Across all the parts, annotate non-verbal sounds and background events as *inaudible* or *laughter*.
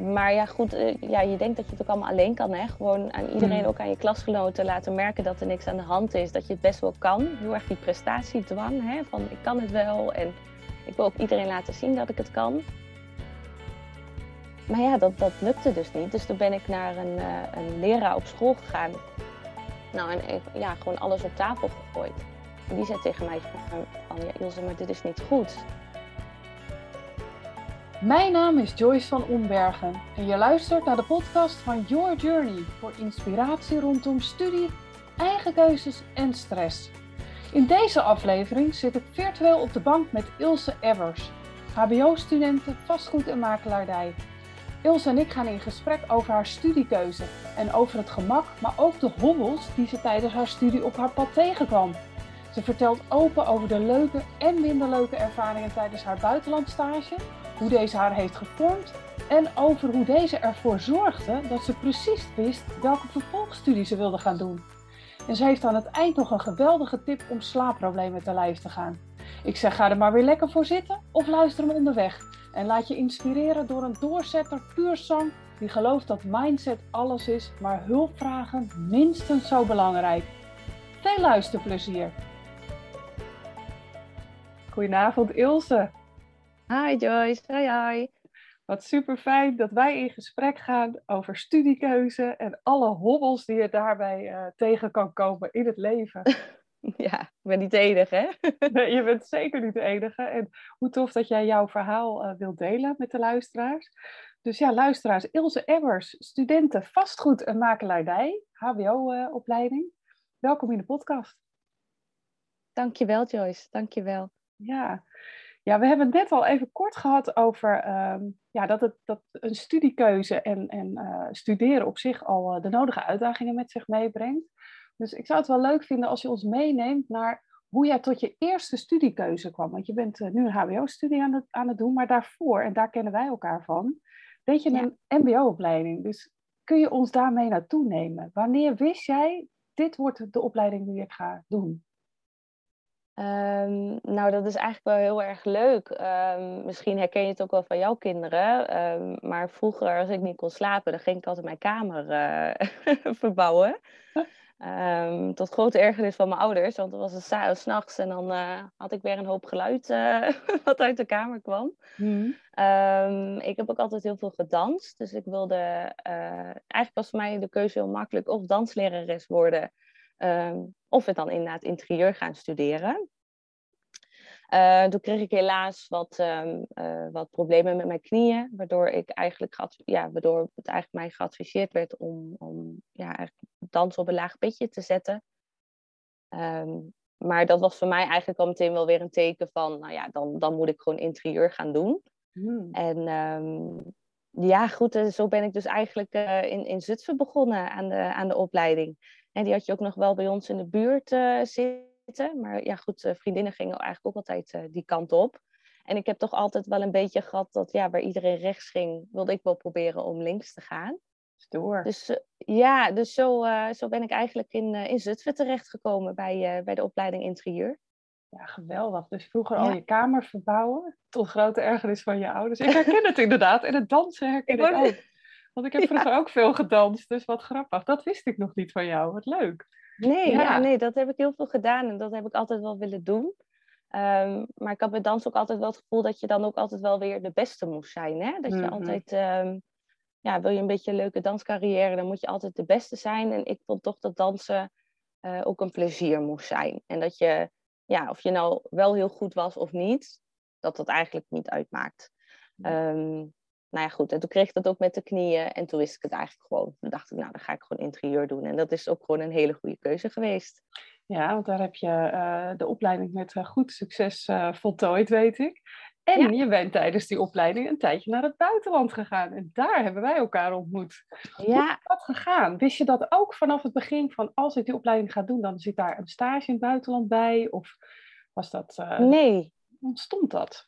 maar ja, goed, eh, ja, je denkt dat je het ook allemaal alleen kan. Hè? Gewoon aan iedereen, Mm. ook aan je klasgenoten laten merken dat er niks aan de hand is. Dat je het best wel kan. Heel erg die prestatiedwang, hè? van ik kan het wel. En ik wil ook iedereen laten zien dat ik het kan. Maar ja, dat, dat lukte dus niet. Dus toen ben ik naar een, eh, een leraar op school gegaan. Nou, en ja, gewoon alles op tafel gegooid. En die zei tegen mij van, van ja Ilse, maar dit is niet goed. Mijn naam is Joyce van Ombergen en je luistert naar de podcast van Your Journey voor inspiratie rondom studie, eigen keuzes en stress. In deze aflevering zit ik virtueel op de bank met Ilse Evers, HBO-studenten vastgoed en makelaardij. Ilse en ik gaan in gesprek over haar studiekeuze en over het gemak, maar ook de hobbels die ze tijdens haar studie op haar pad tegenkwam. Ze vertelt open over de leuke en minder leuke ervaringen tijdens haar buitenlandstage hoe deze haar heeft gevormd en over hoe deze ervoor zorgde dat ze precies wist welke vervolgstudie ze wilde gaan doen. En ze heeft aan het eind nog een geweldige tip om slaapproblemen te lijf te gaan. Ik zeg ga er maar weer lekker voor zitten of luister hem onderweg. En laat je inspireren door een doorzetter puur die gelooft dat mindset alles is, maar hulpvragen minstens zo belangrijk. Veel luisterplezier! Goedenavond Ilse. Hi Joyce, hoi hoi. Wat super fijn dat wij in gesprek gaan over studiekeuze en alle hobbels die je daarbij eh, tegen kan komen in het leven. *laughs* Ja, ik ben niet de enige, hè? *laughs* Nee, je bent zeker niet de enige. En hoe tof dat jij jouw verhaal eh, wilt delen met de luisteraars. Dus ja, luisteraars, Ilse Ebbers, studenten vastgoed en makelaardij, HBO-opleiding. Welkom in de podcast. Dankjewel Joyce, dankjewel. Ja. ja, we hebben het net al even kort gehad over ehm, ja, dat, het, dat een studiekeuze en, en eh, studeren op zich al eh, de nodige uitdagingen met zich meebrengt. Dus ik zou het wel leuk vinden als je ons meeneemt naar hoe jij tot je eerste studiekeuze kwam. Want je bent eh, nu een HBO-studie aan het, aan het doen, maar daarvoor, en daar kennen wij elkaar van, deed je Ja. een MBO-opleiding. Dus kun je ons daarmee naartoe nemen? Wanneer wist jij, dit wordt de opleiding die ik ga doen? Ehm, nou, dat is eigenlijk wel heel erg leuk. Ehm, misschien herken je het ook wel van jouw kinderen. Ehm, maar vroeger, als ik niet kon slapen, dan ging ik altijd mijn kamer eh, *laughs* verbouwen. Tot grote ergernis van mijn ouders, want dan was het sa- 's nachts en dan eh, had ik weer een hoop geluid eh, *laughs* wat uit de kamer kwam. Ehm, ik heb ook altijd heel veel gedanst. Dus ik wilde. eigenlijk was voor mij de keuze heel makkelijk: of danslerares worden. Ehm, of het dan inderdaad interieur gaan studeren. Eh, toen kreeg ik helaas wat, ehm, eh, wat problemen met mijn knieën, waardoor, ik eigenlijk ja, waardoor het eigenlijk mij geadviseerd werd om, om ja, eigenlijk dans op een laag pitje te zetten. Ehm, maar dat was voor mij eigenlijk al meteen wel weer een teken van, nou ja, dan, dan moet ik gewoon interieur gaan doen. Hmm. En ja, goed, eh, zo ben ik dus eigenlijk in, in Zutphen begonnen aan de, aan de opleiding. En die had je ook nog wel bij ons in de buurt eh, zitten. Maar ja, goed, eh, vriendinnen gingen eigenlijk ook altijd eh, die kant op. En ik heb toch altijd wel een beetje gehad dat ja, waar iedereen rechts ging, wilde ik wel proberen om links te gaan. Stoer. Dus ja, dus zo, zo ben ik eigenlijk in, in Zutphen terechtgekomen bij, bij de opleiding interieur. Ja, geweldig. Dus vroeger al je kamer verbouwen, tot grote ergernis van je ouders. Ik herken het inderdaad. En het dansen herken Ik ik, ook. Want ik heb vroeger ook veel gedanst, dus wat grappig. Dat wist ik nog niet van jou. Wat leuk. Nee, Ja. ja. nee, dat heb ik heel veel gedaan en dat heb ik altijd wel willen doen. Ehm, maar ik had bij dans ook altijd wel het gevoel dat je dan ook altijd wel weer de beste moest zijn. Hè? Dat je Mhm. altijd, ehm, ja, wil je een beetje een leuke danscarrière, dan moet je altijd de beste zijn. En ik vond toch dat dansen eh, ook een plezier moest zijn. En dat je, ja, of je nou wel heel goed was of niet, dat dat eigenlijk niet uitmaakt. Ehm, nou ja, goed. En toen kreeg ik dat ook met de knieën. En toen wist ik het eigenlijk gewoon. Toen dacht ik, nou, dan ga ik gewoon interieur doen. En dat is ook gewoon een hele goede keuze geweest. Ja, want daar heb je eh, de opleiding met eh, goed succes eh, voltooid, weet ik. En Ja. je bent tijdens die opleiding een tijdje naar het buitenland gegaan. En daar hebben wij elkaar ontmoet. Ja, Is dat gegaan? Wist je dat ook vanaf het begin van als ik die opleiding ga doen, dan zit daar een stage in het buitenland bij? Of was dat, nee. hoe ontstond dat?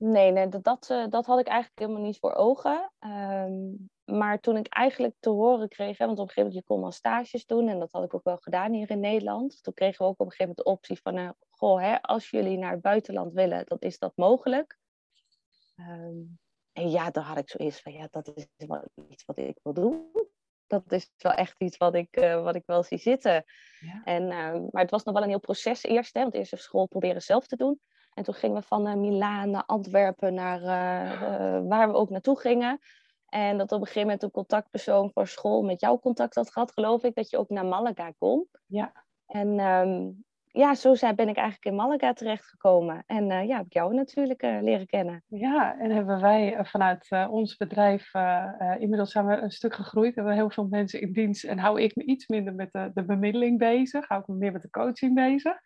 Nee, nee dat, dat, eh, dat had ik eigenlijk helemaal niet voor ogen. Ehm, maar toen ik eigenlijk te horen kreeg, hè, want op een gegeven moment je kon al stages doen en dat had ik ook wel gedaan hier in Nederland. Toen kregen we ook op een gegeven moment de optie van, eh, goh, hè, als jullie naar het buitenland willen, dan is dat mogelijk. Ehm, En ja, dan had ik zoiets van, ja, dat is wel iets wat ik wil doen. Dat is wel echt iets wat ik, uh, wat ik wel zie zitten. Ja. En, uh, maar het was nog wel een heel proces eerst. Hè, want eerst de school proberen zelf te doen. En toen gingen we van uh, Milaan naar Antwerpen, naar waar we ook naartoe gingen. En dat op een gegeven moment een contactpersoon voor school met jou contact had gehad, geloof ik, dat je ook naar Malaga kon. Ja. En um, ja, zo ben ik eigenlijk in Malaga terechtgekomen. En uh, ja, heb ik jou natuurlijk uh, leren kennen. Ja, en hebben wij uh, vanuit ons bedrijf, inmiddels zijn we een stuk gegroeid. Hebben we heel veel mensen in dienst. En hou ik me iets minder met de, de bemiddeling bezig. Hou ik me meer met de coaching bezig.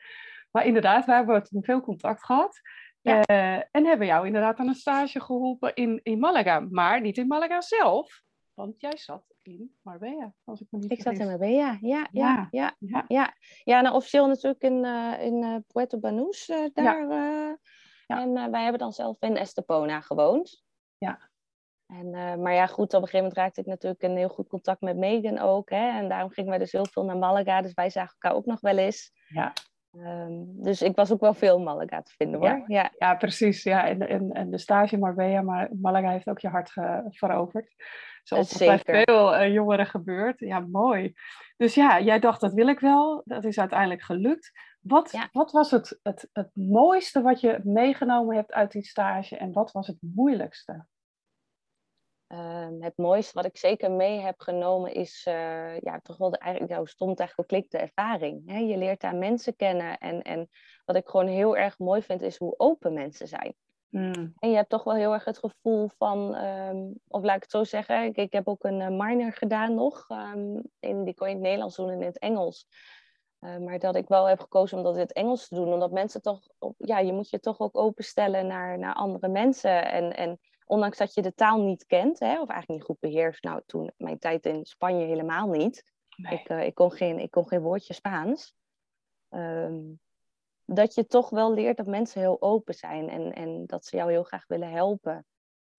Maar inderdaad, wij hebben toen veel contact gehad. Ja. en hebben jou inderdaad aan een stage geholpen in, in Malaga. Maar niet in Malaga zelf. Want jij zat in Marbella, als ik me niet Ik zat in Marbella, ja. Ja, ja, ja. ja, ja. nou officieel natuurlijk in, uh, in uh, Puerto Banús daar. Ja. En wij hebben dan zelf in Estepona gewoond. Ja. En, maar ja, goed, op een gegeven moment raakte ik natuurlijk een heel goed contact met Megan ook. Hè? En daarom gingen wij dus heel veel naar Malaga. Dus wij zagen elkaar ook nog wel eens. Ja. Um, dus ik was ook wel veel Malaga te vinden hoor. Ja, ja. ja precies. Ja. En, en, en de stage in Marbella, maar Malaga heeft ook je hart veroverd. Zoals er bij veel uh, jongeren gebeurt. Ja, mooi. Dus ja, jij dacht dat wil ik wel. Dat is uiteindelijk gelukt. Wat, wat was het, het, het mooiste wat je meegenomen hebt uit die stage en wat was het moeilijkste? Uh, het mooiste wat ik zeker mee heb genomen is uh, ja, toch wel de, eigenlijk, nou, stond eigenlijk klik de ervaring. Hè? Je leert daar mensen kennen en, en wat ik gewoon heel erg mooi vind is hoe open mensen zijn. Mm. En je hebt toch wel heel erg het gevoel van, um, of laat ik het zo zeggen, ik, ik heb ook een uh, minor gedaan nog. Um, in, die kon je in het Nederlands doen en in het Engels. Uh, maar dat ik wel heb gekozen om dat in het Engels te doen. Omdat mensen toch, op, ja, je moet je toch ook openstellen naar, naar andere mensen. En, en ondanks dat je de taal niet kent, hè, of eigenlijk niet goed beheerst. Nou, toen mijn tijd in Spanje helemaal niet. Nee. Ik, uh, ik, kon geen, ik kon geen woordje Spaans. Um, dat je toch wel leert dat mensen heel open zijn en, en dat ze jou heel graag willen helpen.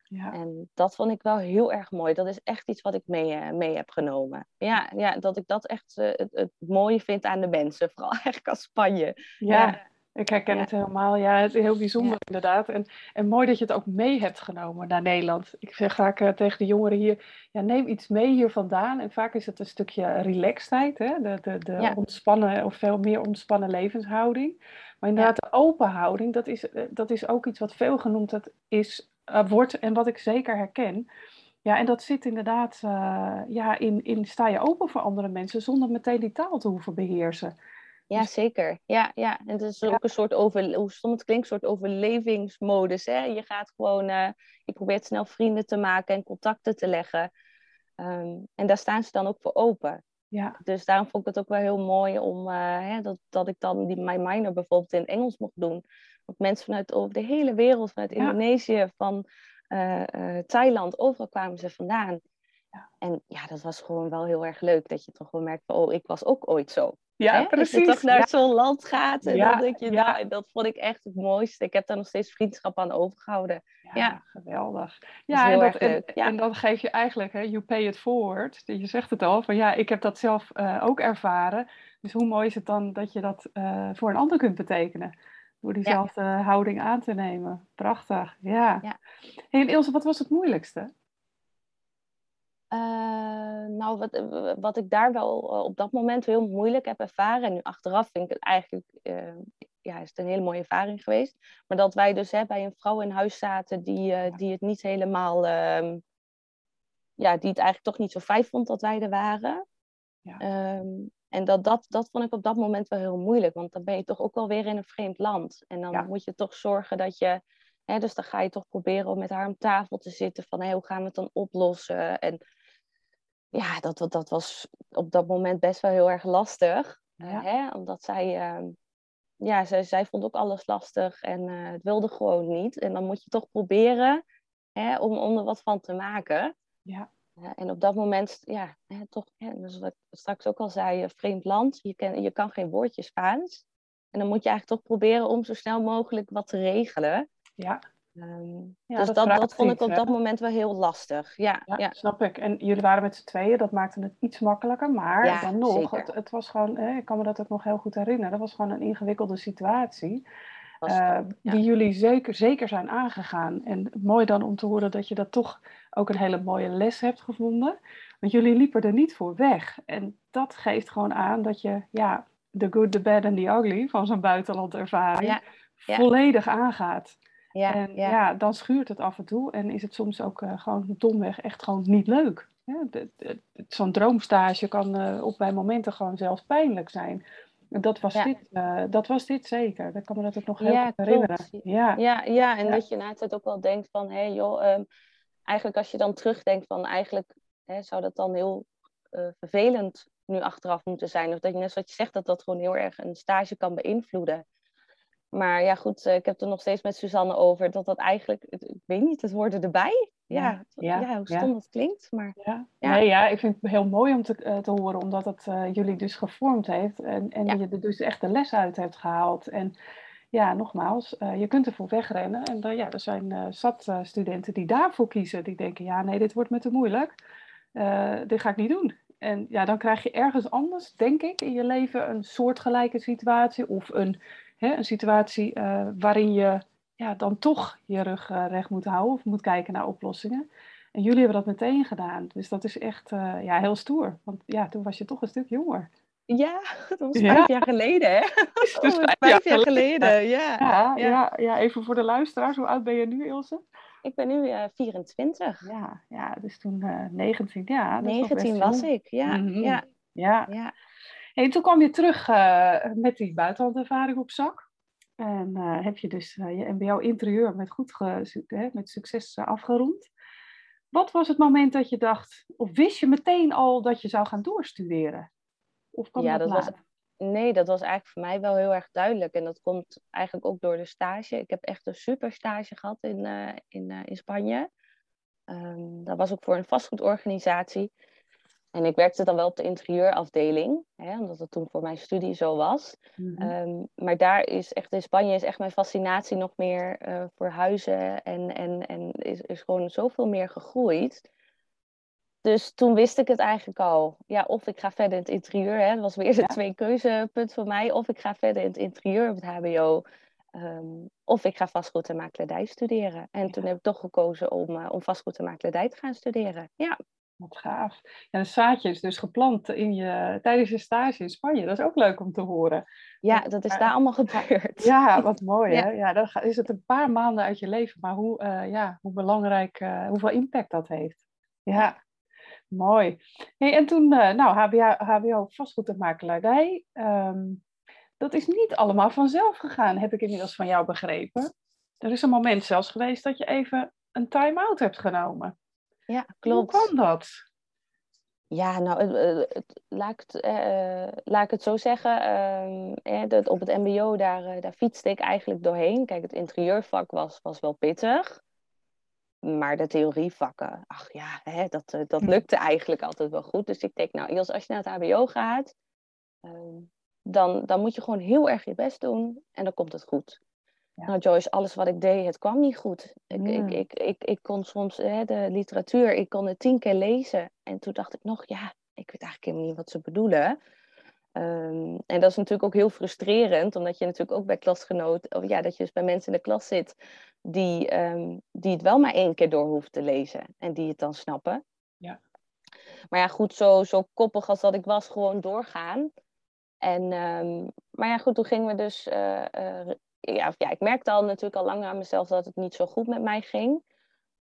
Ja. En dat vond ik wel heel erg mooi. Dat is echt iets wat ik mee, uh, mee heb genomen. Ja, ja, dat ik dat echt uh, het, het mooie vind aan de mensen. Vooral *laughs* eigenlijk als Spanje. Ja, ja. Ik herken ja. het helemaal. Ja, het is heel bijzonder inderdaad. En, en mooi dat je het ook mee hebt genomen naar Nederland. Ik zeg graag uh, tegen de jongeren hier, ja, neem iets mee hier vandaan. En vaak is het een stukje relaxedheid, hè? de, de, de ontspannen of veel meer ontspannen levenshouding. Maar inderdaad, de open houding, dat is, dat is ook iets wat veel genoemd dat is, uh, wordt en wat ik zeker herken. Ja, en dat zit inderdaad ja, in, in sta je open voor andere mensen zonder meteen die taal te hoeven beheersen. Ja, dus... zeker. Ja, ja. En het is ook een soort over, hoe stom het klinkt, een soort overlevingsmodus. Hè? Je gaat gewoon, uh, je probeert snel vrienden te maken en contacten te leggen. Um, en daar staan ze dan ook voor open. Ja. Dus daarom vond ik het ook wel heel mooi om uh, hè, dat, dat ik dan die, mijn minor bijvoorbeeld in Engels mocht doen. Want mensen vanuit over de hele wereld, vanuit ja. Indonesië, van uh, uh, Thailand, overal kwamen ze vandaan. Ja. En ja, dat was gewoon wel heel erg leuk. Dat je toch wel merkt van, oh, ik was ook ooit zo. Ja, hè? precies. Dat je toch naar ja. zo'n land gaat. En ja, denk je, ja. nou, dat vond ik echt het mooiste. Ik heb daar nog steeds vriendschap aan overgehouden. Ja, Ja. geweldig. Dat Ja, en, dat, en, en dan geef je eigenlijk, hè, you pay it forward. Je zegt het al, van ja, ik heb dat zelf eh, ook ervaren. Dus hoe mooi is het dan dat je dat eh, voor een ander kunt betekenen? Door diezelfde houding aan te nemen. Prachtig, ja. Ja. Hey, en Ilse, wat was het moeilijkste? Eh, nou, wat, wat ik daar wel uh, op dat moment heel moeilijk heb ervaren, en nu achteraf vind ik het eigenlijk, uh, ja, is het een hele mooie ervaring geweest, maar dat wij dus hè, bij een vrouw in huis zaten die, uh, die het niet helemaal, ehm, ja, die het eigenlijk toch niet zo fijn vond dat wij er waren. Ja. Um, en dat, dat, dat vond ik op dat moment wel heel moeilijk, want dan ben je toch ook alweer in een vreemd land. En dan Ja. moet je toch zorgen dat je, hè, dus dan ga je toch proberen om met haar om tafel te zitten van hé, hoe gaan we het dan oplossen? En ja, dat, dat, dat was op dat moment best wel heel erg lastig. Ja. eh, hè? Omdat zij, ehm, ja, zij, zij vond ook alles lastig en eh, het wilde gewoon niet. En dan moet je toch proberen hè, om, om er wat van te maken. Ja. Ja, en op dat moment, ja, hè, toch, hè, dus wat ik straks ook al zei, eh, vreemd land, je, ken, je kan geen woordje Spaans. En dan moet je eigenlijk toch proberen om zo snel mogelijk wat te regelen. Ja. Um, Ja, dus dat dat, vraagt dat vond ik op hè? dat moment wel heel lastig. Ja, Ja, ja. snap ik. En jullie waren met z'n tweeën, dat maakte het iets makkelijker. Maar Ja, dan nog, het, het was gewoon, eh, ik kan me dat ook nog heel goed herinneren, dat was gewoon een ingewikkelde situatie. uh, die jullie zeker, zeker zijn aangegaan. En mooi dan om te horen dat je dat toch ook een hele mooie les hebt gevonden. Want jullie liepen er niet voor weg. En dat geeft gewoon aan dat je ja, the good, the bad and the ugly van zo'n buitenlandervaring volledig aangaat. Ja, en ja. dan schuurt het af en toe en is het soms ook uh, gewoon domweg echt gewoon niet leuk. Zo'n droomstage kan uh, op bij momenten gewoon zelfs pijnlijk zijn. En dat was, dit, uh, dat was dit zeker. Dat kan me dat ook nog heel goed herinneren. Ja, ja, ja en dat je na het ook wel denkt van, hé hey, joh, um, eigenlijk als je dan terugdenkt van eigenlijk hè, zou dat dan heel vervelend nu achteraf moeten zijn. Of dat je net zoals je zegt, dat dat gewoon heel erg een stage kan beïnvloeden. Maar ja, goed, ik heb het er nog steeds met Suzanne over dat dat eigenlijk, ik weet niet, het worden erbij ja, ja, ja, hoe stom dat klinkt. Maar, ja. Nee, ja, ik vind het heel mooi om te, uh, te horen, omdat het uh, jullie dus gevormd heeft en, en je er dus echt de les uit hebt gehaald. En ja, nogmaals, uh, je kunt ervoor wegrennen. En dan, ja, er zijn zat studenten die daarvoor kiezen. Die denken, ja, nee, dit wordt me te moeilijk. dit ga ik niet doen. En ja, dan krijg je ergens anders, denk ik, in je leven een soortgelijke situatie. Of een, hè, een situatie waarin je ja, dan toch je rug uh, recht moet houden of moet kijken naar oplossingen. En jullie hebben dat meteen gedaan. Dus dat is echt uh, ja, heel stoer. Want ja, toen was je toch een stuk jonger. Ja, *laughs* dat was vijf jaar geleden, hè? *laughs* Dus vijf, vijf jaar, geleden, ja. Ja, ja. ja. even voor de luisteraars. Hoe oud ben je nu, Ilse? Ik ben nu uh, 24. Ja, ja, dus toen uh, 19. Ja, 19 was ik, ja. Mm -hmm. ja. ja. En toen kwam je terug met die buitenlandervaring op zak. En uh, heb je dus uh, je MBO-interieur met, goed hè, met succes afgerond. Wat was het moment dat je dacht, of wist je meteen al dat je zou gaan doorstuderen? Of kwam ja, dat, was, Nee, dat was eigenlijk voor mij wel heel erg duidelijk. En dat komt eigenlijk ook door de stage. Ik heb echt een super stage gehad in, in, in Spanje. Um, dat was ook voor een vastgoedorganisatie. En ik werkte dan wel op de interieurafdeling, hè, omdat het toen voor mijn studie zo was. Mhm. Ehm, maar daar is echt, in Spanje is echt mijn fascinatie nog meer uh, voor huizen en, en, en is, is gewoon zoveel meer gegroeid. Dus toen wist ik het eigenlijk al. Ja, of ik ga verder in het interieur. Hè. Dat was weer de twee keuzepunten voor mij. Of ik ga verder in het interieur op het HBO. Um, of ik ga vastgoed en makelaardij studeren. En toen heb ik toch gekozen om, uh, om vastgoed en makelaardij te gaan studeren. Ja. Wat gaaf. Ja, een zaadje is dus geplant in je, tijdens je stage in Spanje. Dat is ook leuk om te horen. Ja, dat is daar allemaal gebeurd. Ja, wat *laughs* mooi hè. Ja, dan is het een paar maanden uit je leven. Maar hoe, uh, ja, hoe belangrijk, uh, hoeveel impact dat heeft. Ja, mooi. Hey, en toen, nou, HBO, HBO vastgoed en makelaardij. Um, dat is niet allemaal vanzelf gegaan, heb ik inmiddels van jou begrepen. Er is een moment zelfs geweest dat je even een time-out hebt genomen. Ja, klopt. Hoe kan dat? Ja, nou, het, laat, ik het, uh, laat ik het zo zeggen. Uh, dat op het MBO, daar, uh, daar fietste ik eigenlijk doorheen. Kijk, het interieurvak was, was wel pittig. Maar de theorievakken, ach ja, hè, dat, dat hm. lukte eigenlijk altijd wel goed. Dus ik denk, nou, als je naar het HBO gaat, ehm, dan, dan moet je gewoon heel erg je best doen en dan komt het goed. Nou Joyce, alles wat ik deed, het kwam niet goed. Ik, ik, ik, ik, ik, kon soms hè, de literatuur, ik kon het tien keer lezen. En toen dacht ik nog, ja, ik weet eigenlijk helemaal niet wat ze bedoelen. Um, en dat is natuurlijk ook heel frustrerend, omdat je natuurlijk ook bij klasgenoten, of ja, dat je dus bij mensen in de klas zit die, um, die het wel maar één keer door hoeft te lezen en die het dan snappen. Ja. Maar ja, goed, zo, zo koppig als dat ik was, gewoon doorgaan. En, um, maar ja, goed, toen gingen we dus uh, uh, ja, ja, ik merkte al natuurlijk al lang aan mezelf dat het niet zo goed met mij ging.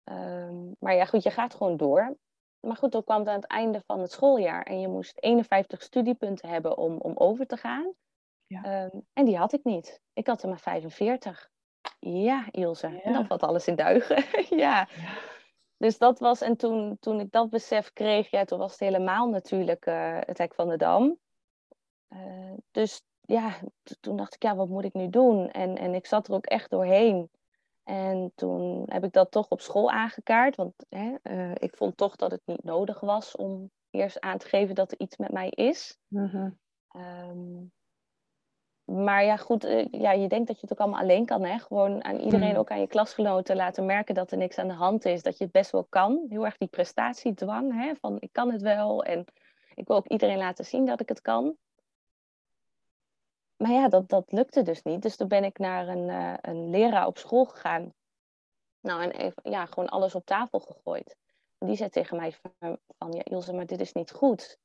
Um, maar ja, goed, je gaat gewoon door. Maar goed, dan kwam het aan het einde van het schooljaar en je moest 51 studiepunten hebben om, om over te gaan. Ja. Um, en die had ik niet. Ik had er maar 45. Ja, Ilse. Ja. En dan valt alles in duigen. *laughs* ja. ja. Dus dat was, en toen, toen ik dat besef kreeg, ja, toen was het helemaal natuurlijk uh, het hek van de dam. Uh, dus ja, toen dacht ik, ja, wat moet ik nu doen? En, en ik zat er ook echt doorheen. En toen heb ik dat toch op school aangekaart. Want hè, uh, ik vond toch dat het niet nodig was om eerst aan te geven dat er iets met mij is. Mm-hmm. Um, maar ja, goed, uh, ja, je denkt dat je het ook allemaal alleen kan. Hè? Gewoon aan iedereen, mm. ook aan je klasgenoten laten merken dat er niks aan de hand is. Dat je het best wel kan. Heel erg die prestatiedwang. Hè? Van ik kan het wel. En ik wil ook iedereen laten zien dat ik het kan. Maar ja, dat, dat lukte dus niet. Dus toen ben ik naar een, uh, een leraar op school gegaan. Nou, en even, ja, gewoon alles op tafel gegooid. En die zei tegen mij van, van ja, Ilse, maar dit is niet goed.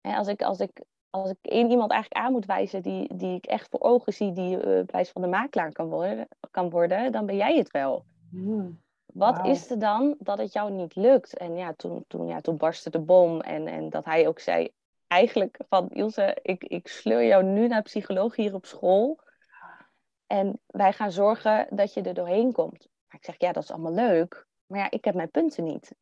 Hè, als, ik, als, ik, als ik één iemand eigenlijk aan moet wijzen die, die ik echt voor ogen zie, die uh, van de makelaar kan worden, kan worden, dan ben jij het wel. Hmm. Wat is er dan dat het jou niet lukt? En ja, toen, toen, ja, toen barstte de bom. En, en dat hij ook zei, eigenlijk van Ilse, ik, ik sleur jou nu naar psycholoog hier op school. En wij gaan zorgen dat je er doorheen komt. Maar ik zeg, ja, dat is allemaal leuk. Maar ja, ik heb mijn punten niet.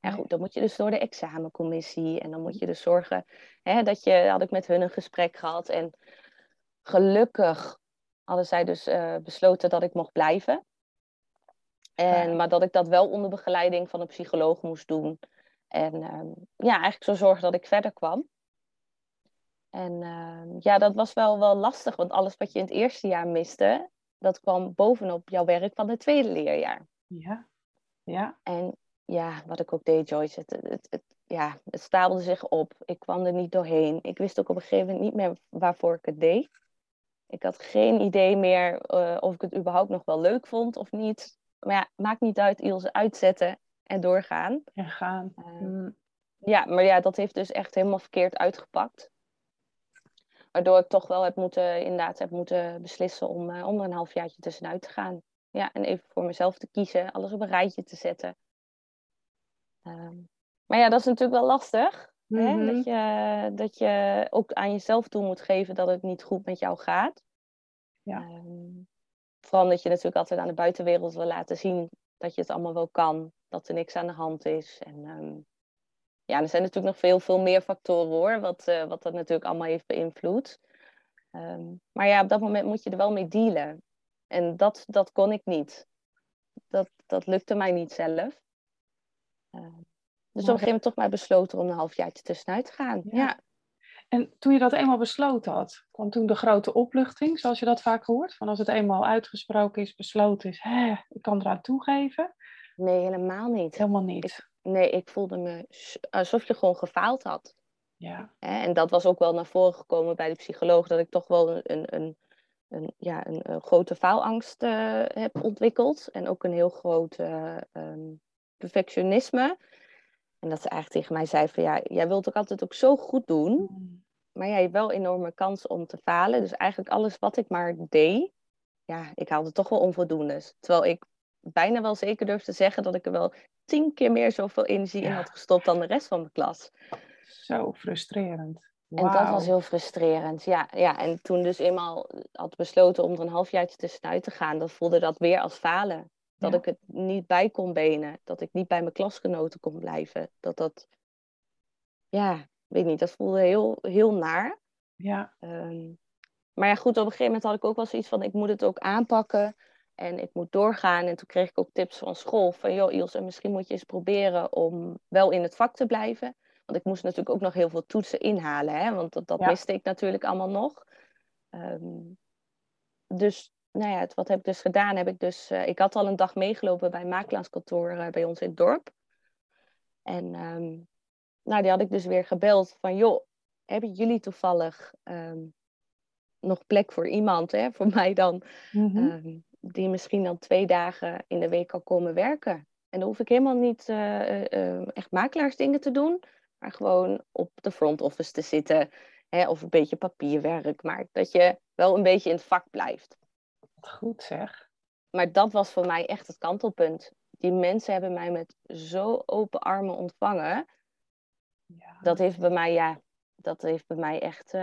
En goed, dan moet je dus door de examencommissie. En dan moet je dus zorgen hè, dat je, had ik met hun een gesprek gehad. En gelukkig hadden zij dus eh, besloten dat ik mocht blijven. En, maar dat ik dat wel onder begeleiding van een psycholoog moest doen. En ehm, ja, eigenlijk zo zorgen dat ik verder kwam. En ehm, ja, dat was wel, wel lastig, want alles wat je in het eerste jaar miste, dat kwam bovenop jouw werk van het tweede leerjaar. Ja. Ja. En ja, wat ik ook deed, Joyce, het, het, het, ja, het stapelde zich op. Ik kwam er niet doorheen. Ik wist ook op een gegeven moment niet meer waarvoor ik het deed. Ik had geen idee meer eh, of ik het überhaupt nog wel leuk vond of niet. Maar ja, maakt niet uit, Ilse, uitzetten en doorgaan. En gaan. Eh, Hmm. ja, maar ja, dat heeft dus echt helemaal verkeerd uitgepakt. Waardoor ik toch wel heb moeten, inderdaad, heb moeten beslissen om, eh, om er een halfjaartje tussenuit te gaan. Ja, en even voor mezelf te kiezen, alles op een rijtje te zetten. Ehm, maar ja, dat is natuurlijk wel lastig. Hè? Mhm. Dat, je, dat je ook aan jezelf toe moet geven dat het niet goed met jou gaat. Ja. Ehm, vooral omdat je natuurlijk altijd aan de buitenwereld wil laten zien dat je het allemaal wel kan. Dat er niks aan de hand is. En ehm, ja, er zijn natuurlijk nog veel, veel meer factoren hoor. Wat, eh, wat dat natuurlijk allemaal heeft beïnvloed. Ehm, maar ja, op dat moment moet je er wel mee dealen. En dat, dat kon ik niet. Dat, dat lukte mij niet zelf. Ehm, dus op een gegeven moment toch maar besloten om een halfjaartje tussenuit te gaan. Ja. Ja. En toen je dat eenmaal besloten had, kwam toen de grote opluchting, zoals je dat vaak hoort? Van als het eenmaal uitgesproken is, besloten is, hè, ik kan eraan toegeven. Nee, helemaal niet. Helemaal niet. Nee, ik voelde me alsof je gewoon gefaald had. Ja. Hè? En dat was ook wel naar voren gekomen bij de psycholoog, dat ik toch wel een, een, een, ja, een, een grote faalangst eh, heb ontwikkeld. En ook een heel groot eh, ehm, perfectionisme. En dat ze eigenlijk tegen mij zei van ja, jij wilt ook altijd ook zo goed doen, Hmm. maar jij hebt wel enorme kans om te falen. Dus eigenlijk alles wat ik maar deed, ja, ik haalde toch wel onvoldoendes. Terwijl ik bijna wel zeker durf te zeggen dat ik er wel tien keer meer zoveel energie in had gestopt dan de rest van de klas. Zo frustrerend. En dat was heel frustrerend. Ja, ja, en toen dus eenmaal had besloten om er een halfjaartje tussenuit te gaan, dan voelde dat weer als falen. Dat Ja. ik het niet bij kon benen. Dat ik niet bij mijn klasgenoten kon blijven. Dat dat, ja, weet niet, dat voelde heel, heel naar. Ja. Ehm, maar ja, goed, op een gegeven moment had ik ook wel zoiets van, ik moet het ook aanpakken. En ik moet doorgaan. En toen kreeg ik ook tips van school. Van, joh Ilse, misschien moet je eens proberen om wel in het vak te blijven. Want ik moest natuurlijk ook nog heel veel toetsen inhalen. Hè? Want dat, dat Ja. miste ik natuurlijk allemaal nog. Ehm, dus, nou ja, het- wat heb ik dus gedaan? Heb ik, dus, eh, ik had al een dag meegelopen bij een makelaarskantoor eh, bij ons in het dorp. En ehm, nou, die had ik dus weer gebeld van, joh, hebben jullie toevallig ehm, nog plek voor iemand, hè, voor *laughs* mij dan, ehm, die misschien dan twee dagen in de week kan komen werken? En dan hoef ik helemaal niet eh, eh, echt makelaarsdingen te doen, maar gewoon op de front office te zitten, hè, of een beetje papierwerk, maar dat je wel een beetje in het vak blijft. Goed zeg. Maar dat was voor mij echt het kantelpunt. Die mensen hebben mij met zo open armen ontvangen. Ja. Dat heeft bij mij, ja, dat heeft bij mij echt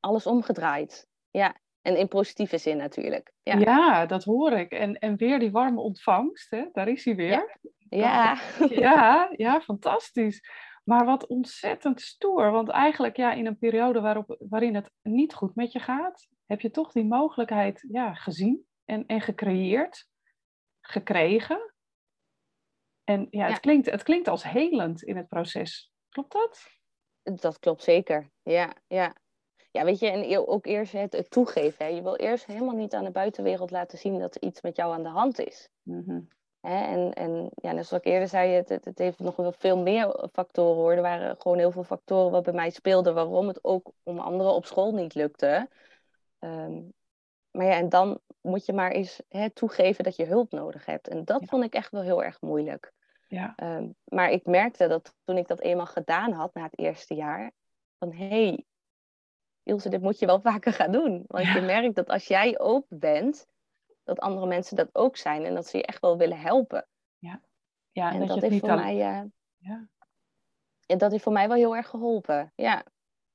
alles omgedraaid. Ja, en in positieve zin natuurlijk. Ja, Ja, dat hoor ik. En, en weer die warme ontvangst, hè? daar is hij weer. ja. Ja, ja, fantastisch. Maar wat ontzettend stoer. Want eigenlijk ja, in een periode waarop, waarin het niet goed met je gaat, heb je toch die mogelijkheid ja, gezien en, en gecreëerd, gekregen. En ja, het, Ja. Klinkt, het klinkt als helend in het proces. Klopt dat? dat klopt zeker. Ja, ja. Ja, weet je, en e- ook eerst het, het toegeven. Hè. Je wil eerst helemaal niet aan de buitenwereld laten zien dat er iets met jou aan de hand is. Mhm. Hè? En, en ja, net zoals ik eerder zei, het, het, het heeft nog wel veel meer factoren hoor. Er waren gewoon heel veel factoren wat bij mij speelden, waarom het ook om anderen op school niet lukte. Ehm, maar ja, en dan moet je maar eens hè, toegeven dat je hulp nodig hebt. En dat vond ik echt wel heel erg moeilijk. Ja. Ehm, maar ik merkte dat toen ik dat eenmaal gedaan had na het eerste jaar, van hé, hey, Ilse, dit moet je wel *laughs* vaker gaan doen. Want je merkt dat als jij open bent, dat andere mensen dat ook zijn en dat ze je echt wel willen helpen. Ja, ja en, dat, heeft voor mij, uh, ja. en dat heeft voor mij wel heel erg geholpen. Ja.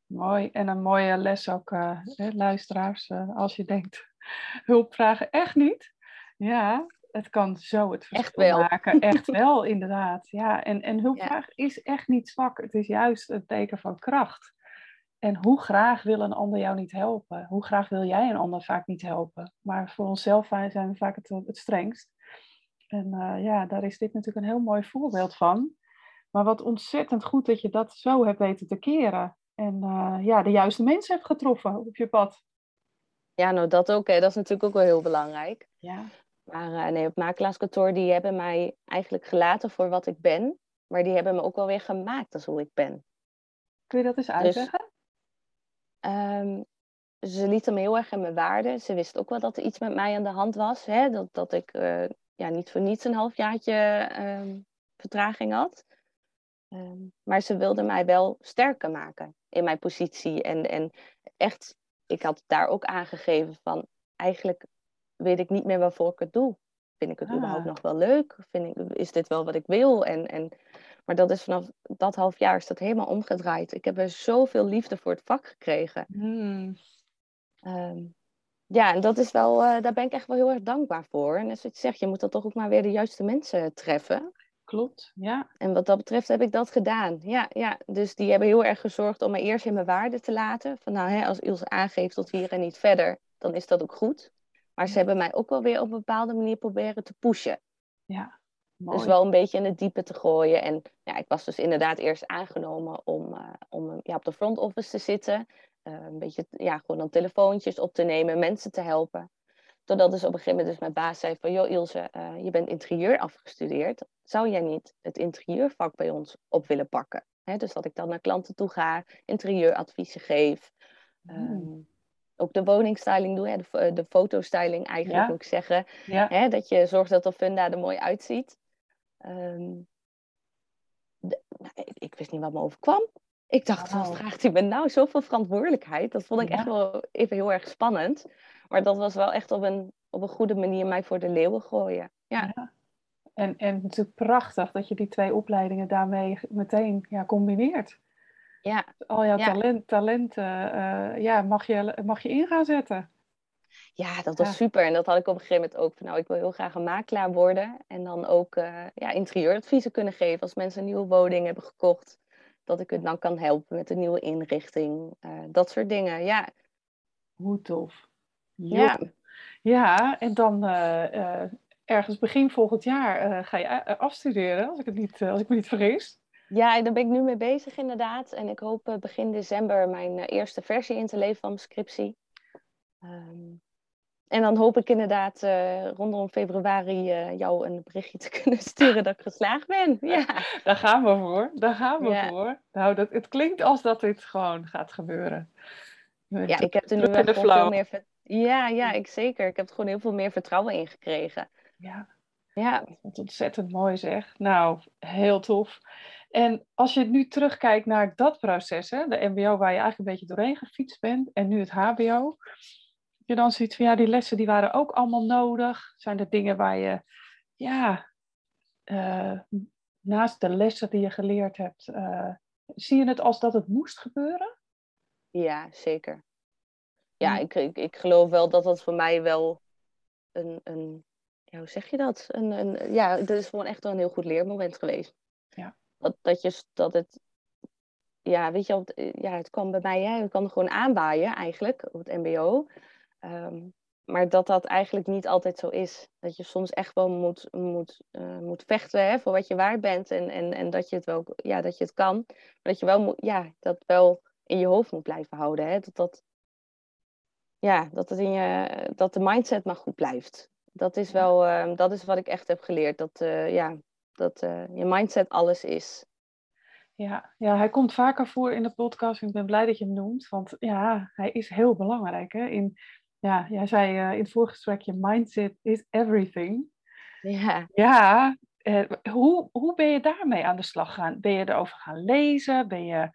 Mooi. En een mooie les ook, uh, luisteraars, uh, als je denkt, *laughs* hulp vragen echt niet. Ja, het kan zo het verschil echt wel. maken. Echt wel, inderdaad. Ja, en, en *laughs* hulpvraag is echt niet zwak. Het is juist een teken van kracht. En hoe graag wil een ander jou niet helpen? Hoe graag wil jij een ander vaak niet helpen? Maar voor onszelf zijn we vaak het, het strengst. En uh, ja, daar is dit natuurlijk een heel mooi voorbeeld van. Maar wat ontzettend goed dat je dat zo hebt weten te keren. En uh, ja, de juiste mensen hebt getroffen op je pad. Ja, nou dat ook. Hè. Dat is natuurlijk ook wel heel belangrijk. Ja. Maar uh, nee, op makelaarskantoor, die hebben mij eigenlijk gelaten voor wat ik ben. Maar die hebben me ook wel weer gemaakt als hoe ik ben. Kun je dat eens uitleggen? Dus, um, ze lieten me heel erg in mijn waarde. Ze wist ook wel dat er iets met mij aan de hand was. Hè? Dat, dat ik uh, ja, niet voor niets een halfjaartje um, vertraging had. Um, maar ze wilde mij wel sterker maken in mijn positie. En, en echt, ik had daar ook aangegeven van... Eigenlijk weet ik niet meer waarvoor ik het doe. Vind ik het Ah. überhaupt nog wel leuk? Vind ik, is dit wel wat ik wil? En, en, maar dat is vanaf dat half jaar is dat helemaal omgedraaid. Ik heb er zoveel liefde voor het vak gekregen. Hmm. Ehm, ja, en dat is wel, eh, daar ben ik echt wel heel erg dankbaar voor. En als ik zeg, je moet dan toch ook maar weer de juiste mensen treffen. Klopt, ja. En wat dat betreft heb ik dat gedaan. Ja, ja. Dus die hebben heel erg gezorgd om me eerst in mijn waarde te laten. Van nou, hè, als Ilse aangeeft tot hier en niet verder, dan is dat ook goed. Maar ze hebben mij ook wel weer op een bepaalde manier proberen te pushen. Ja, mooi. Dus wel een beetje in het diepe te gooien. En ja, ik was dus inderdaad eerst aangenomen om, uh, om ja, op de front office te zitten. Uh, een beetje, ja, gewoon dan telefoontjes op te nemen, mensen te helpen. Totdat dus op een gegeven moment dus mijn baas zei van... joh Ilse, uh, je bent interieur afgestudeerd. Zou jij niet het interieurvak bij ons op willen pakken? Hè, dus dat ik dan naar klanten toe ga, interieuradviezen geef. Hmm. Um, ook de woningstyling doe, hè, de, de fotostyling eigenlijk Ja. moet ik zeggen. Ja, Hè, dat je zorgt dat de funda er mooi uitziet. Ehm, de- nou, ik, ik wist niet wat me overkwam. Ik dacht, wat Wauw. vraagt hij me nou? Zoveel verantwoordelijkheid. Dat vond ik Ja. echt wel even heel erg spannend. Maar dat was wel echt op een, op een goede manier mij voor de leeuwen gooien. Ja, Ja. En, en natuurlijk prachtig dat je die twee opleidingen daarmee meteen ja, combineert. ja. Al jouw Ja. talent, talenten eh, ja, mag, je, mag je in gaan zetten. Ja dat was Ja. super. En dat had ik op een gegeven moment ook. Van, nou, ik wil heel graag een makelaar worden. En dan ook eh, ja, interieuradviezen kunnen geven. Als mensen een nieuwe woning hebben gekocht. Dat ik het dan kan helpen met een nieuwe inrichting. eh, dat soort dingen. Ja, Hoe tof. ja. Ja, en dan eh, ergens begin volgend jaar ga je afstuderen, als ik, het niet, als ik me niet vergis. Ja, daar ben ik nu mee bezig inderdaad. En ik hoop begin december mijn eerste versie in te leveren van mijn scriptie. Ehm, en dan hoop ik inderdaad eh, rondom februari eh, jou een berichtje te *laughs* kunnen sturen dat ik geslaagd ben. Ja, *laughs* Daar gaan we voor, daar gaan we Ja. voor. Nou, dat, het klinkt als dat dit gewoon gaat gebeuren. ja ik heb er nu wel veel meer... Ja, ja, ik zeker. Ik heb er gewoon heel veel meer vertrouwen in gekregen. Ja, Ja, wat ontzettend mooi zeg. Nou, heel tof. En als je nu terugkijkt naar dat proces, hè, de MBO waar je eigenlijk een beetje doorheen gefietst bent, en nu het HBO, je dan zoiets van ja, die lessen die waren ook allemaal nodig. Zijn er dingen waar je, ja, eh, naast de lessen die je geleerd hebt, eh, zie je het als dat het moest gebeuren? ja zeker. Ja, Ja. ik, ik, ik geloof wel dat dat voor mij wel een... een ja, hoe zeg je dat? Een, een, ja, dat is gewoon echt wel een heel goed leermoment geweest. Ja. Dat, dat, je, dat het... Ja, weet je, het, ja, het kwam bij mij, hè, het kwam er gewoon aanwaaien eigenlijk, op het mbo. Ehm, maar dat dat eigenlijk niet altijd zo is. Dat je soms echt wel moet, moet, eh, moet vechten hè, voor wat je waard bent. En, en, en dat je het wel, ja, dat je het kan. Maar dat je wel moet, ja, dat wel in je hoofd moet blijven houden. Hè? Dat, dat, ja, dat, het in je, dat de mindset maar goed blijft. Dat is wel, ehm, dat is wat ik echt heb geleerd. Dat, eh, ja, dat eh, je mindset alles is. Ja, ja, hij komt vaker voor in de podcast. Ik ben blij dat je hem noemt, want ja, hij is heel belangrijk. Hè? In, Ja, jij zei uh, in het voorgesprek, je mindset is everything. Ja. Ja, uh, hoe, hoe ben je daarmee aan de slag gegaan? Ben je erover gaan lezen? Ben je,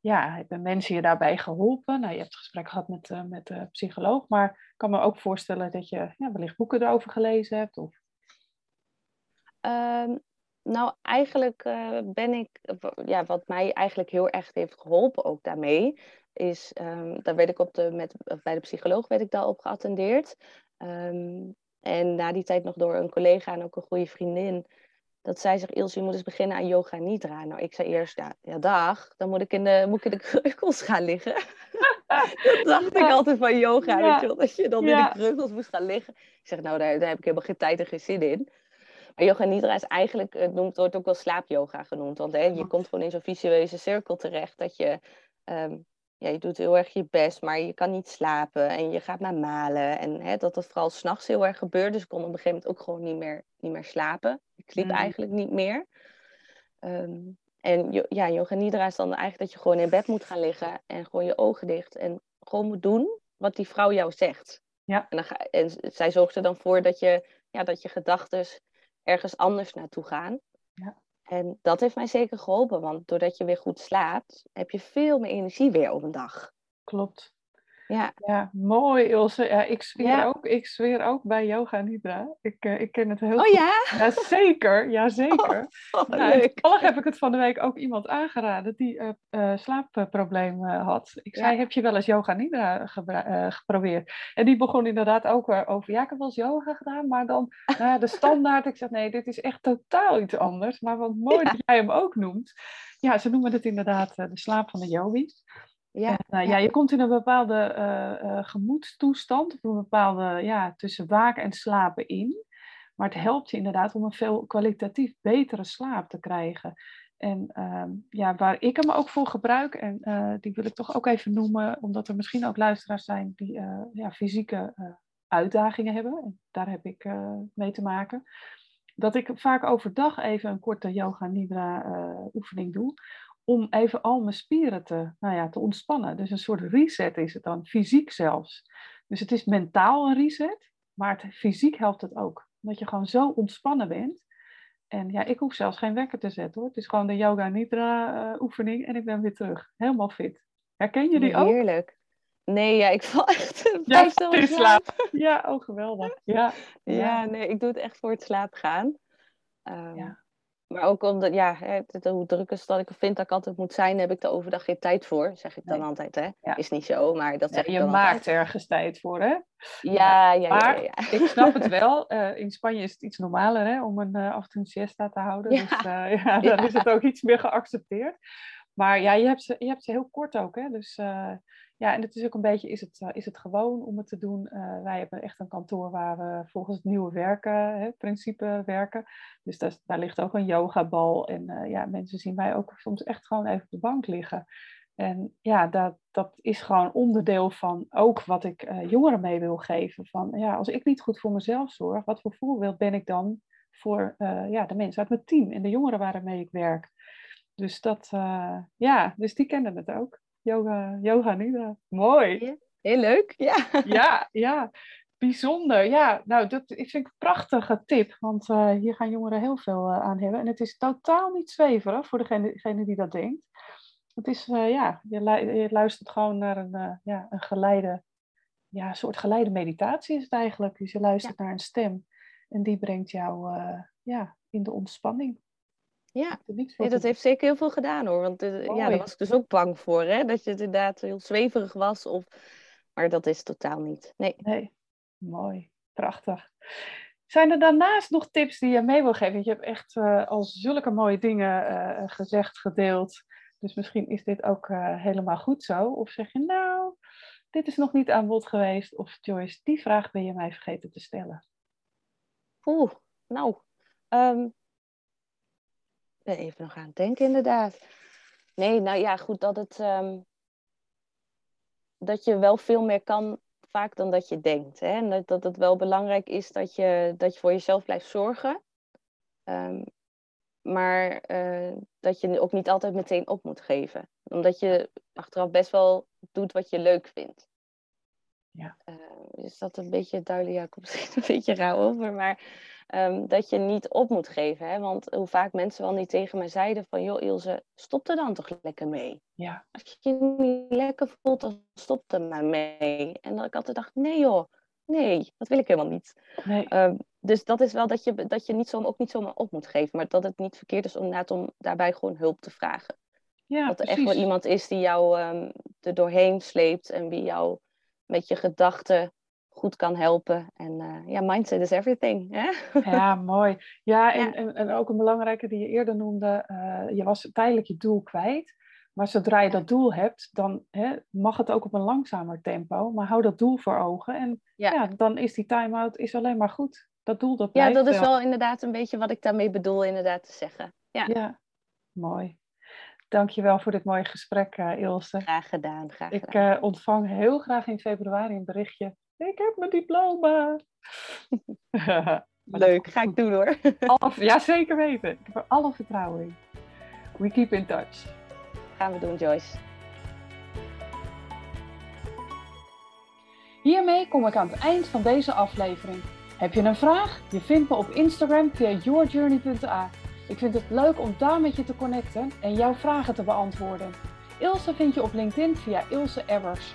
ja, hebben mensen je daarbij geholpen? Nou, je hebt het gesprek gehad met, uh, met de psycholoog, maar ik kan me ook voorstellen dat je ja, wellicht boeken erover gelezen hebt. Of... Um, nou, eigenlijk ben ik, ja, wat mij eigenlijk heel erg heeft geholpen ook daarmee, is, um, daar werd ik op de, met, bij de psycholoog werd ik daarop geattendeerd. Um, en na die tijd nog door een collega en ook een goede vriendin. Dat zij zegt, Ilse, je moet eens beginnen aan yoga nidra. Nou, ik zei eerst, ja, ja dag, dan moet ik in de, moet ik in de kreukels gaan liggen. *laughs* dat dacht ik altijd van yoga, ja. weet je wel, dat je dan in de kreukels moest gaan liggen. Ik zeg, nou, daar, daar heb ik helemaal geen tijd en geen zin in. Maar yoga nidra is eigenlijk, het noemt, wordt ook wel slaapyoga genoemd. Want hè, je komt gewoon in zo'n visueuze cirkel terecht dat je um, ja, je doet heel erg je best, maar je kan niet slapen en je gaat maar malen. En hè, dat dat vooral s'nachts heel erg gebeurt. Dus ik kon op een gegeven moment ook gewoon niet meer, niet meer slapen. Ik sliep mm. eigenlijk niet meer. Um, en ja, yoga nidra is dan eigenlijk dat je gewoon in bed moet gaan liggen en gewoon je ogen dicht. En gewoon moet doen wat die vrouw jou zegt. Ja. En, dan ga, en zij zorgt er dan voor dat je, ja, dat je gedachten ergens anders naartoe gaan. Ja. En dat heeft mij zeker geholpen, want doordat je weer goed slaapt, heb je veel meer energie weer op een dag. Klopt. Ja. ja, mooi Ilse. Ja, ik, zweer ja. Ook, ik zweer ook bij Yoga Nidra. Ik, uh, ik ken het heel oh, goed. ja? ja? Zeker, ja *laughs* zeker. Oh, oh, nou, toevallig heb ik het van de week ook iemand aangeraden die uh, uh, slaapproblemen had. Ik zei, heb je wel eens Yoga Nidra geprobeerd? En die begon inderdaad ook over, ja ik heb wel eens yoga gedaan, maar dan *laughs* de standaard. Ik zeg, nee, dit is echt totaal iets anders. Maar wat mooi dat jij hem ook noemt. Ja, ze noemen het inderdaad de slaap van de yogis. Ja, en, uh, ja. ja. je komt in een bepaalde uh, uh, gemoedstoestand, of een bepaalde ja, tussen waken en slapen in. Maar het helpt je inderdaad om een veel kwalitatief betere slaap te krijgen. En ehm, ja, waar ik hem ook voor gebruik, en die wil ik toch ook even noemen, omdat er misschien ook luisteraars zijn die ja, fysieke uitdagingen hebben. En daar heb ik mee te maken. Dat ik vaak overdag even een korte yoga nidra oefening doe om even al mijn spieren te, nou ja, te ontspannen. Dus een soort reset is het dan, fysiek zelfs. Dus het is mentaal een reset, maar het, fysiek helpt het ook. Dat je gewoon zo ontspannen bent. En ja, ik hoef zelfs geen wekker te zetten hoor. Het is gewoon de yoga nidra uh, oefening en ik ben weer terug. Helemaal fit. Herken je die ook? Heerlijk. Nee, ja, ik val *laughs* echt ja, in slaap. Ja, oh geweldig. Ja, ja, ja, nee, ik doe het echt voor het slaap gaan. Um, ja. Maar ook omdat, ja, hoe druk is dat ik vind dat ik altijd moet zijn, heb ik de overdag geen tijd voor, zeg ik dan nee. altijd. Hè? Ja. Is niet zo, maar dat zeg ja, ik Je dan maakt altijd. ergens tijd voor, hè? Ja, ja, maar ja. ja, ik snap het *laughs* wel. Uh, in Spanje is het iets normaler hè, om een uh, een siesta te houden. Dus *laughs* uh, ja, dan is het ook iets meer geaccepteerd. Maar ja, je hebt ze, je hebt ze heel kort ook, hè? Dus ja, en het is ook een beetje, is het, uh, is het gewoon om het te doen? Uh, wij hebben echt een kantoor waar we volgens het nieuwe werken, hè, principe werken. Dus daar, ligt ook een yogabal. En uh, ja, mensen zien mij ook soms echt gewoon even op de bank liggen. En ja, dat, dat is gewoon onderdeel van ook wat ik jongeren mee wil geven. Van ja, als ik niet goed voor mezelf zorg, wat voor voorbeeld ben ik dan voor ja, de mensen uit mijn team en de jongeren waarmee ik werk? Dus dat, ja, dus die kennen het ook. Yoga, yoga Nidra. Mooi. Heel leuk, ja. Ja, ja. Bijzonder. Ja, nou, dat ik vind ik een prachtige tip. Want uh, hier gaan jongeren heel veel uh, aan hebben. En het is totaal niet zweverig voor degene, degene die dat denkt. Het is, uh, ja, je, lu je, luistert gewoon naar een, ja, een geleide, ja, een soort geleide meditatie is het eigenlijk. Dus je luistert ja. naar een stem. En die brengt jou ja, in de ontspanning. Ja, dat heeft zeker heel veel gedaan hoor. Want uh, ja, daar was ik dus ook bang voor. Hè? Dat je het inderdaad heel zweverig was. Of... Maar dat is totaal niet. Nee. nee. Mooi. Prachtig. Zijn er daarnaast nog tips die je mee wil geven? Je hebt echt uh, al zulke mooie dingen uh, gezegd, gedeeld. Dus misschien is dit ook helemaal goed zo. Of zeg je nou, dit is nog niet aan bod geweest. Of Joyce, die vraag ben je mij vergeten te stellen. Oeh, nou. Um ben even nog aan het denken, inderdaad. Nee, nou ja, goed, dat het. Um, dat je wel veel meer kan, vaak dan dat je denkt. Hè? En dat, dat het wel belangrijk is dat je, dat je voor jezelf blijft zorgen. Um, maar uh, dat je ook niet altijd meteen op moet geven. Omdat je achteraf best wel doet wat je leuk vindt. Ja. Uh, is dat een beetje duidelijk? Ja, komt misschien een beetje rauw over, maar um, dat je niet op moet geven. Hè? Want hoe vaak mensen wel niet tegen mij zeiden van, joh Ilse, stop er dan toch lekker mee. Ja. Als je je niet lekker voelt, dan stop er maar mee. En dat ik altijd dacht, nee joh, nee, dat wil ik helemaal niet. Nee. Um, dus dat is wel dat je, dat je niet zo, ook niet zomaar op moet geven. Maar dat het niet verkeerd is om, om daarbij gewoon hulp te vragen. Ja, dat er precies. echt wel iemand is die jou um, er doorheen sleept en wie jou met je gedachten goed kan helpen. En uh, ja, mindset is everything. Hè? Ja, mooi. Ja, *laughs* en, Ja. En, en ook een belangrijke die je eerder noemde. uh, je was tijdelijk je doel kwijt. Maar zodra je dat doel hebt, dan hè, mag het ook op een langzamer tempo. Maar hou dat doel voor ogen. En ja, Ja. dan is die time-out is alleen maar goed. Dat doel, dat Ja, dat is wel inderdaad een beetje wat ik daarmee bedoel inderdaad te zeggen. Ja, Ja, mooi. Dankjewel voor dit mooie gesprek, uh, Ilse. graag gedaan, graag Ik gedaan. uh, ontvang heel graag in februari een berichtje. Ik heb mijn diploma. *laughs* Leuk, ga ik doen hoor. *laughs* Alle, ja, zeker weten. Ik heb er alle vertrouwen in. We keep in touch. Gaan we doen, Joyce. Hiermee kom ik aan het eind van deze aflevering. Heb je een vraag? Je vindt me op Instagram via yourjourney.a. Ik vind het leuk om daar met je te connecten en jouw vragen te beantwoorden. Ilse vind je op LinkedIn via Ilse Ebbers.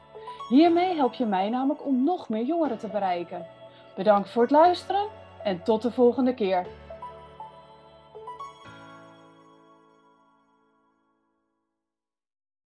Hiermee help je mij namelijk om nog meer jongeren te bereiken. Bedankt voor het luisteren en tot de volgende keer.